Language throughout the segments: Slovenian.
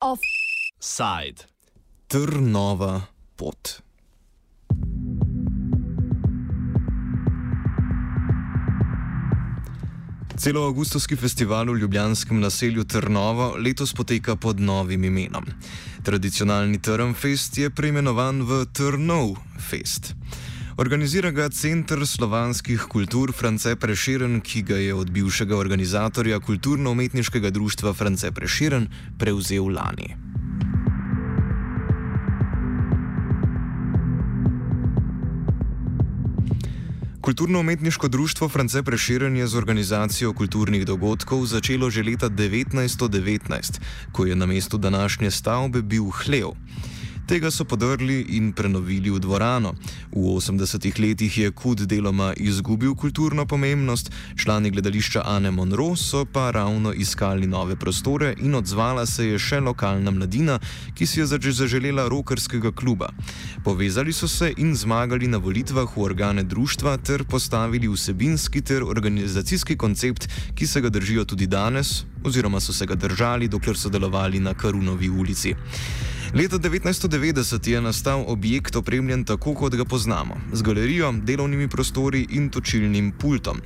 Offside. Trnova pot. Celo avgustovski festival v ljubljanskem naselju Trnovo letos poteka pod novim imenom. Tradicionalni Trnfest je preimenovan v Trnov Fest. Organizira ga Center slovanskih kultur France Preširen, ki ga je od bivšega organizatorja kulturno-umetniškega društva France Preširen prevzel lani. Kulturno-umetniško društvo France Preširen je z organizacijo kulturnih dogodkov začelo že leta 1919, ko je na mestu današnje stavbe bil hlev. Tega so podrli in prenovili v dvorano. V 80-ih letih je Kud deloma izgubil kulturno pomembnost, člani gledališča Anne Monroe so pa ravno iskali nove prostore in odzvala se je še lokalna mladina, ki si je zaželela rokerskega kluba. Povezali so se in zmagali na volitvah v organe društva ter postavili vsebinski ter organizacijski koncept, ki se ga držijo tudi danes, oziroma so se ga držali, dokler so delovali na Karunovi ulici. Leta 1990 je nastal objekt opremljen tako, kot ga poznamo, z galerijo, delovnimi prostori in točilnim pultom.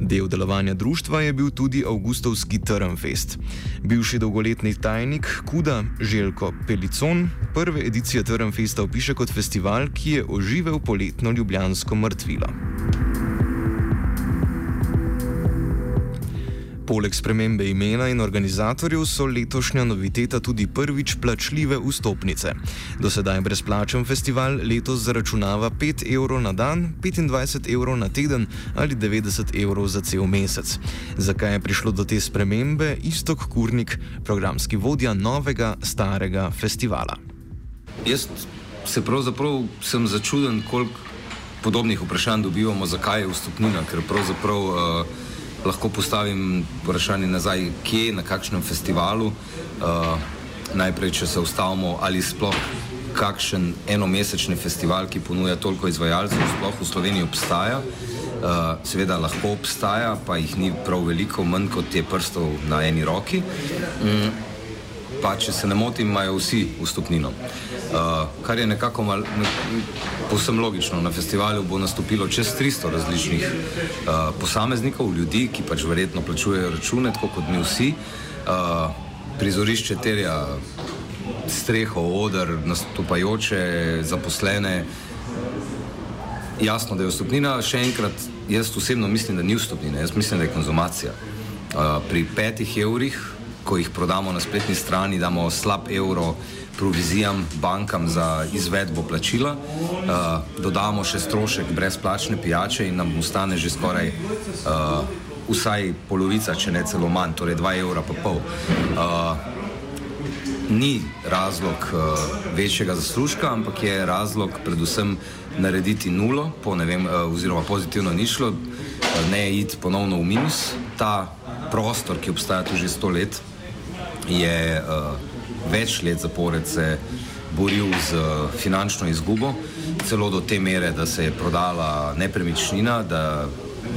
Del delovanja društva je bil tudi Augustovski Trnfest. Bivši dolgoletni tajnik Kuda Željko Pelicon prve edicije Trnfesta opiše kot festival, ki je oživel poletno ljubljansko mrtvilo. Poleg spremembe imena in organizatorjev so letošnja noviteta tudi prvič plačljive vstopnice. Do sedaj brezplačen festival letos zaračunava 5 evrov na dan, 25 evrov na teden ali 90 evrov za cel mesec. Zakaj je prišlo do te spremembe, istok Kurnik, programski vodja novega starega festivala. Jaz se pravzaprav sem začuden, koliko podobnih vprašanj dobivamo, zakaj je vstopnina, ker pravzaprav. Uh, lahko postavim vprašanje nazaj, kje, na kakšnem festivalu. Uh, najprej, če se ustavimo, ali sploh kakšen enomesečni festival, ki ponuja toliko izvajalcev, sploh v Sloveniji obstaja. Uh, seveda lahko obstaja, pa jih ni prav veliko, manj kot je prstov na eni roki. Um, pa če se ne motim, imajo vsi vstopnino. Uh, kar je nekako mal, ne, povsem logično. Na festivalu bo nastopilo čez 300 različnih uh, posameznikov, ljudi, ki pač verjetno plačujejo račune, tako kot mi vsi. Uh, prizorišče terja streho, odr, nastopajoče, zaposlene. Jasno, da je vstopnina. Še enkrat, jaz osebno mislim, da ni vstopnina, jaz mislim, da je konzumacija. Uh, pri petih evrih ko jih prodamo na spletni strani, damo slab evro provizijam bankam za izvedbo plačila, uh, dodamo še strošek brezplačne pijače in nam ostane že skoraj uh, vsaj polovica, če ne celo manj, torej 2 evra pa pol. Uh, Ni razlog uh, večjega zaslužka, ampak je razlog predvsem narediti nulo, po, vem, uh, oziroma pozitivno ni šlo, uh, ne iti ponovno v minus. Ta prostor, ki obstaja tu že sto let, je uh, več let zapored se boril z uh, finančno izgubo, celo do te mere, da se je prodala nepremičnina, da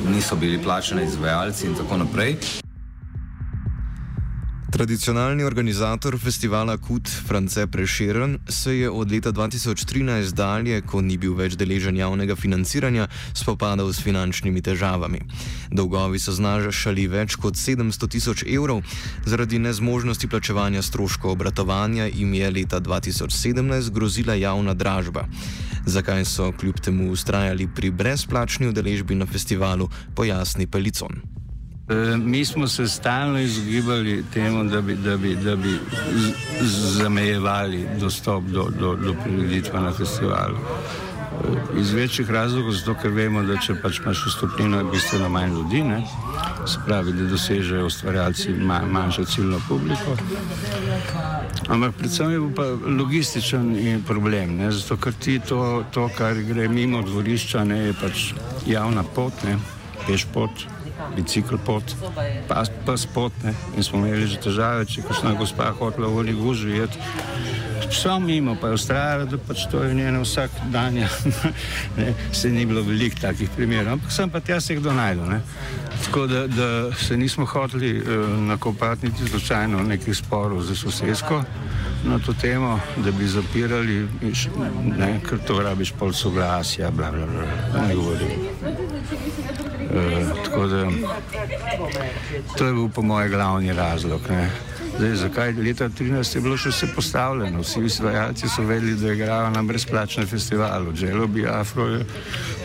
niso bili plačeni izvajalci in tako naprej. Tradicionalni organizator festivala Kut, France Preširen, se je od leta 2013 dalje, ko ni bil več deležen javnega financiranja, spopadal s finančnimi težavami. Dolgovi so znašali več kot 700 tisoč evrov, zaradi nezmožnosti plačevanja stroškov obratovanja jim je leta 2017 grozila javna dražba. Zakaj so kljub temu ustrajali pri brezplačni udeležbi na festivalu, pojasni Pelicon. E, mi smo se stalno izogibali temu, da bi, da bi, da bi zamejevali dostop do, do, do prireditve na festivalu. E, iz večjih razlogov, zato ker vemo, da če pač imaš vstopnino, je bistveno manj ljudi, ne? se pravi, da dosežejo ustvarjalci manj, manjšo ciljno publiko. Ampak predvsem je pa logističen problem, ne? zato ker ti to, to, kar gre mimo dvorišča, ne, je pač javna pot, ne? peš pot bicikl pot, pas, pas pot, ne? in smo imeli že težave, če kakšna gospa hotela v oni gužvi jeti. Šel mimo, pa je ustrajala, da pač to je njeno vsak dan. Se ni bilo veliko takih primerov, ampak sem pa tja se kdo najdel. Tako da, da se nismo hoteli uh, nakopati niti slučajno nekih sporov za sosedsko na to temo, da bi zapirali, ne, ker to rabiš pol soglasja, bla, bla, bla, da ne govorim. Uh, tako da to je bil po mojem glavni razlog. Ne. Zdaj, zakaj leta 2013 je bilo še vse postavljeno? Vsi izvajalci so vedeli, da igrajo na brezplačnem festivalu. Želo bi Afro je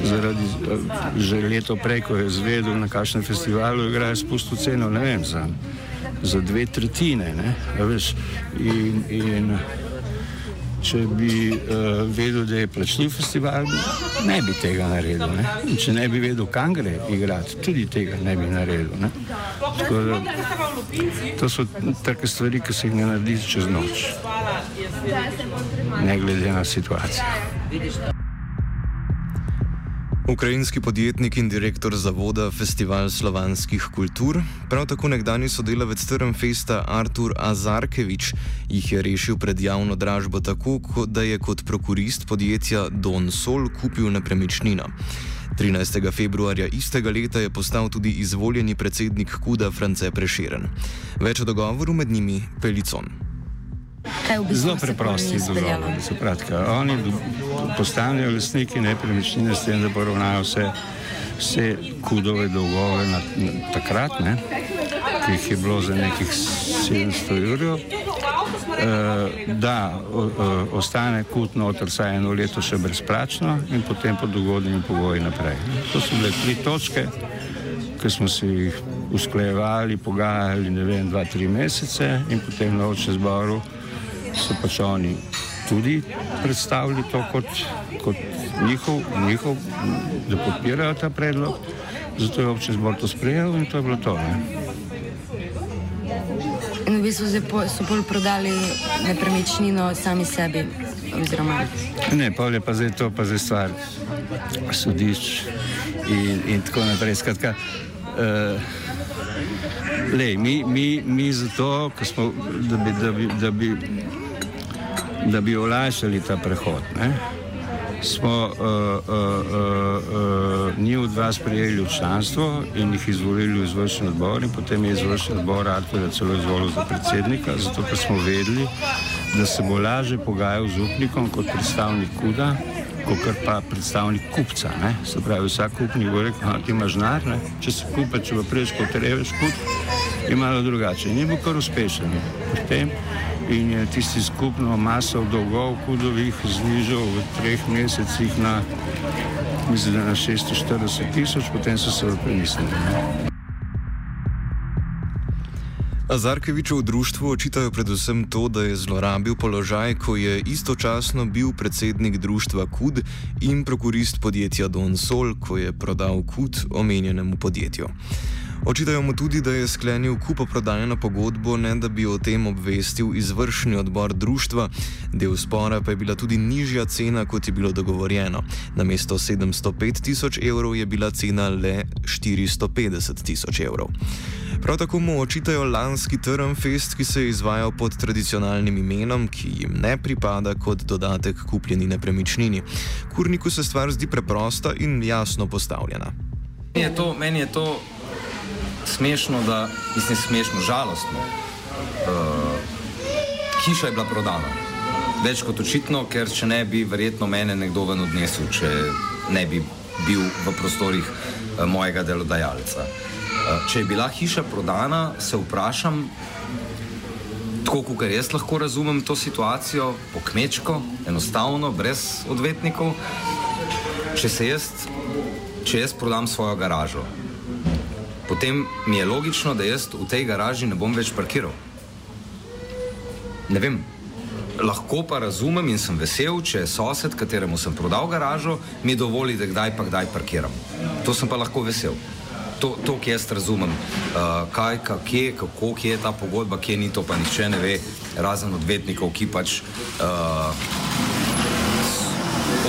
zaradi, že leto prej, ko je zvedel na kakšnem festivalu, igrajo spustil ceno, ne vem, za za dve tretjine. In, in če bi uh, vedel, da je plačljiv festival, ne bi tega naredil. Ne? Če ne bi vedel, kam gre igrati, tudi tega ne bi naredil. Ne? Da, to so take stvari, ki se jih ne naredi čez noč, ne glede na situacijo. Ukrajinski podjetnik in direktor zavoda Festival slovanskih kultur, prav tako nekdani sodelavec Trnfesta Artur Azarkevič, jih je rešil pred javno dražbo tako, da je kot prokurist podjetja Don Sol kupil nepremičnino. 13. februarja istega leta je postal tudi izvoljeni predsednik Kuda France Preširen. Več o dogovoru med njimi Pelicon. V bistvu Zelo preprosti dogovori. Oni postanejo lastniki nepremičnine s tem, da poravnajo vse, vse kudove dolgove na, na, takrat, ne, ki jih je bilo za nekih 700 evrov. Uh, da o, o, ostane kut noter vsaj eno leto še brezplačno in potem pod ugodnimi pogoji naprej. To so bile tri točke, ki smo si jih usklajevali, pogajali, ne vem, dva, tri mesece in potem na oče zboru so pač oni tudi predstavili to kot, kot njihov, njihov, da podpirajo ta predlog. Zato je občin zbor to sprejel in to je bilo to. Ne? In v bistvu so bolj prodali nepremičnino sami sebi. Oziroma. Ne, pa je pa zdaj to, pa zdaj stvar sodišč in, in tako naprej. Skratka, uh, lej, mi, mi, mi zato, smo, da, bi, da, bi, da bi da bi olajšali ta prehod. Ne? Smo uh, uh, uh, uh, njih dva sprejeli v članstvo in jih izvolili v izvršni odbor, in potem je izvršni odbor Artura celo izvolil za predsednika, zato ker smo vedeli, da se bo lažje pogajal z upnikom kot predstavnik kuda, kot pa predstavnik kupca. Ne? Se pravi, vsak kupnik bo rekel, da imaš žnar, če se kupe, če bo prej kot reveš kup, je malo drugače. In je bil kar uspešen. Potem, in je tisti skupno maso dolgov kudovih znižal v treh mesecih na, mislim, na 640 tisoč, potem so se premislili. Azarkeviču v društvu očitajo predvsem to, da je zlorabil položaj, ko je istočasno bil predsednik društva KUD in prokurist podjetja Don Sol, ko je prodal KUD omenjenemu podjetju. Očitajo mu tudi, da je sklenil kupoprodajno pogodbo, ne da bi o tem obvestil izvršni odbor društva, del spora pa je bila tudi nižja cena, kot je bilo dogovorjeno. Na mesto 705 tisoč evrov je bila cena le 450 tisoč evrov. Prav tako mu očitajo lanski Trnfest, ki se je izvajal pod tradicionalnim imenom, ki jim ne pripada kot dodatek kupljeni nepremičnini. Kurniku se stvar zdi preprosta in jasno postavljena. Meni je to, meni je to smešno, da mislim, smešno, žalostno. Uh, hiša je bila prodana. Več kot očitno, ker če ne bi verjetno mene nekdo ven odnesel, če ne bi bil v prostorih uh, mojega delodajalca. Uh, če je bila hiša prodana, se vprašam, tako kot jaz lahko razumem to situacijo, po kmečko, enostavno, brez odvetnikov. Če se jaz, če jaz prodam svojo garažo, potem mi je logično, da jaz v tej garaži ne bom več parkiral. Ne vem. Lahko pa razumem in sem vesel, če je sosed, kateremu sem prodal garažo, mi dovoli, da kdaj pa kdaj parkiram. To sem pa lahko vesel. To, to ki jaz razumem, uh, kaj, kje, kako kje je ta pogodba, kje ni to, pa nihče ne ve, razen odvetnikov, ki pač uh,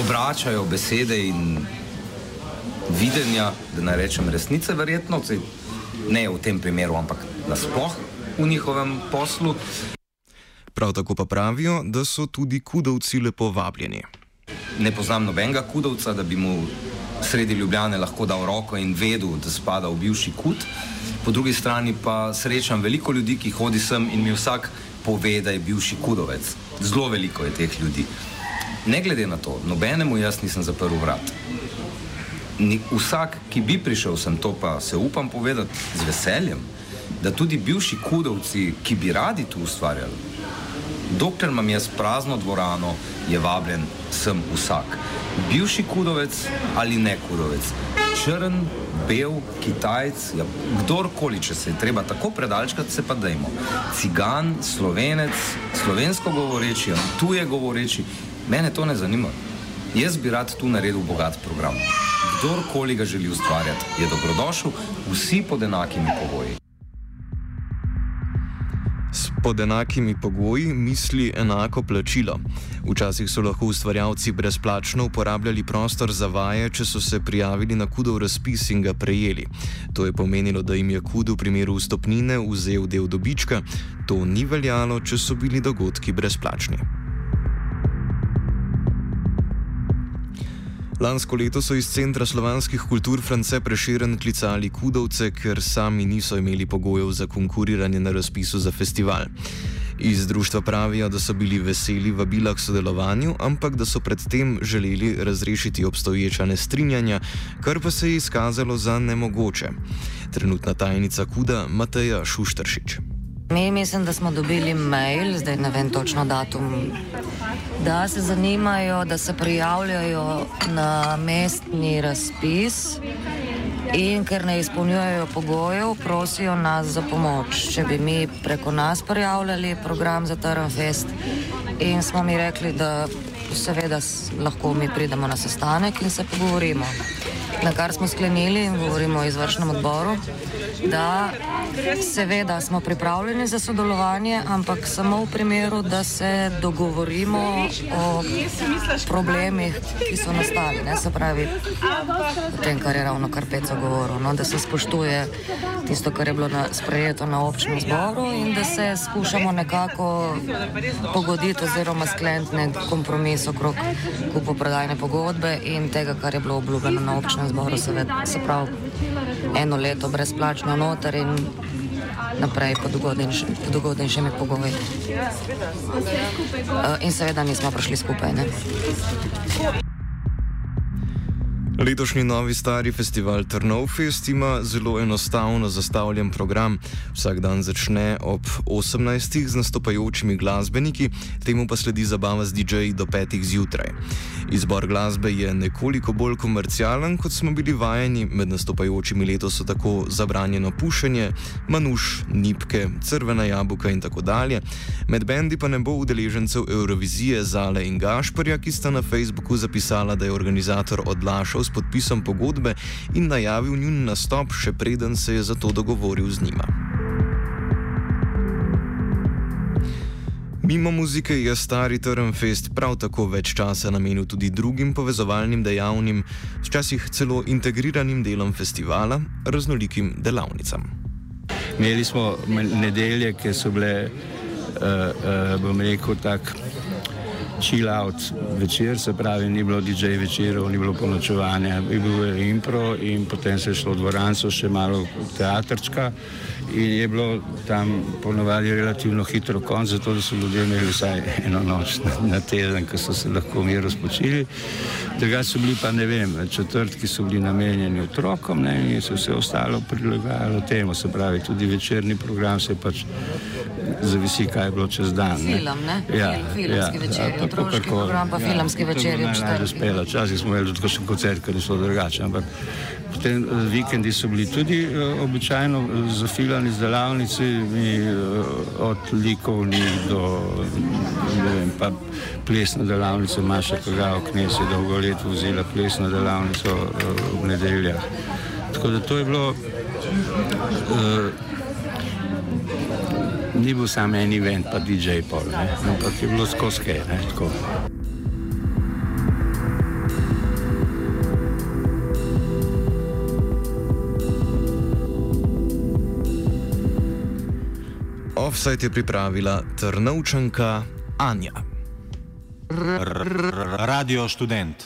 obračajo besede in videnja, da ne rečem resnice, verjetno, ne v tem primeru, ampak nasploh v njihovem poslu. Prav tako pa pravijo, da so tudi kudovci lepo vabljeni. Ne poznam nobenega kudovca, da bi mu sredi Ljubljane lahko dal roko in vedel, da spada v bivši kut. Po drugi strani pa srečam veliko ljudi, ki hodi sem in mi vsak pove, da je bivši kudovec. Zelo veliko je teh ljudi. Ne glede na to, nobenemu jaz nisem zaprl vrat. Ni, vsak, ki bi prišel sem, to pa se upam povedati z veseljem, da tudi bivši kudovci, ki bi radi tu ustvarjali, dokler imam jaz prazno dvorano, je vabljen sem vsak. Bivši kudovec ali ne kudovec, črn, bel, kitajc, ja, kdorkoli, če se je treba tako predalčkati, se pa dajmo. Cigan, slovenec, slovensko govoreči, tuje govoreči, mene to ne zanima. Jaz bi rad tu naredil bogat program. Kdorkoli ga želi ustvarjati, je dobrodošel, vsi pod enakimi pogoji. S pod enakimi pogoji misli enako plačilo. Včasih so lahko ustvarjalci brezplačno uporabljali prostor za vaje, če so se prijavili na kudov razpis in ga prejeli. To je pomenilo, da jim je kud v primeru vstopnine vzel del dobička, to ni veljalo, če so bili dogodki brezplačni. Lansko leto so iz Centra slovanskih kultur France preširen klicali kudovce, ker sami niso imeli pogojev za konkuriranje na razpisu za festival. Iz društva pravijo, da so bili veseli vabila k sodelovanju, ampak da so predtem želeli razrešiti obstoječa nestrinjanja, kar pa se je izkazalo za nemogoče. Trenutna tajnica Kuda Mateja Šuštršič. Mi mislim, da smo dobili mail, zdaj ne vem točno datum, da se zanimajo, da se prijavljajo na mestni razpis in ker ne izpolnjujejo pogojev, prosijo nas za pomoč. Če bi mi preko nas prijavljali program za Trnfest in smo mi rekli, da seveda lahko mi pridemo na sestanek in se pogovorimo. Na kar smo sklenili in govorimo o izvršnem odboru, da seveda smo pripravljeni za sodelovanje, ampak samo v primeru, da se dogovorimo o problemih, ki so nastali. Ne? Se pravi, o tem, kar je ravno kar Peco govoril, no? da se spoštuje tisto, kar je bilo na, sprejeto na občnem zboru in da se skušamo nekako pogoditi oziroma skleniti nek kompromis okrog kupoprodajne pogodbe in tega, kar je bilo obljubljeno na občnem zboru, seveda, se pravi eno leto brezplačno noter in naprej pod ugodnejšimi pogoji. Uh, in seveda nismo prišli skupaj. Ne? Letošnji novi stari festival Trnovfest ima zelo enostavno zastavljen program. Vsak dan začne ob 18. z nastopajočimi glasbeniki, temu pa sledi zabava z DJ-ji do 5. zjutraj. Izbor glasbe je nekoliko bolj komercialen, kot smo bili vajeni, med nastopajočimi letos so tako zabranjeno pušenje, manuš, nipke, crvena jabuka in tako dalje. Med bendi pa ne bo udeležencev Eurovizije Zale in Gašporja, ki sta na Facebooku zapisala, da je organizator odlašal s podpisom pogodbe in najavil njun nastop, še preden se je za to dogovoril z njima. Mimo muzike je stari Trnfest prav tako več časa namenil tudi drugim povezovalnim dejavnim, včasih celo integriranim delom festivala, raznolikim delavnicam. Imeli smo nedelje, ki so bile, uh, uh, bom rekel, tako chill out večer, se pravi, ni bilo DJ večerov, ni bilo ponočevanja, je bil impro in potem se je šlo v dvoranco, še malo teatrčka in je bilo tam ponovadi relativno hitro konc, zato da so ljudje imeli vsaj eno noč na, na teden, ko so se lahko mirno spočili. Tega so bili pa ne vem, četrtki so bili namenjeni otrokom ne, in se vse ostalo prilagajalo temu, se pravi, tudi večerni program se pač zavisi, kaj je bilo čez dan. Ne. Film, ne? Ja, filmski ja, večer, otroški program pa ja, filmski večer. Včasih smo imeli tudi še koncert, ker je šlo drugače, ampak Potem eh, vikendi so bili tudi uh, običajno eh, zafilani z delavnici, mi, uh, od likovnih do vem, plesne delavnice. Maša Kagao Knes je dolgo let vozila plesno delavnico uh, v nedeljah. Tako da to je bilo, Ni bil samo en event, pa DJ pol, ne? ampak je bilo skozi kaj. Offset je pripravila Trnovčanka Anja. Radio študent.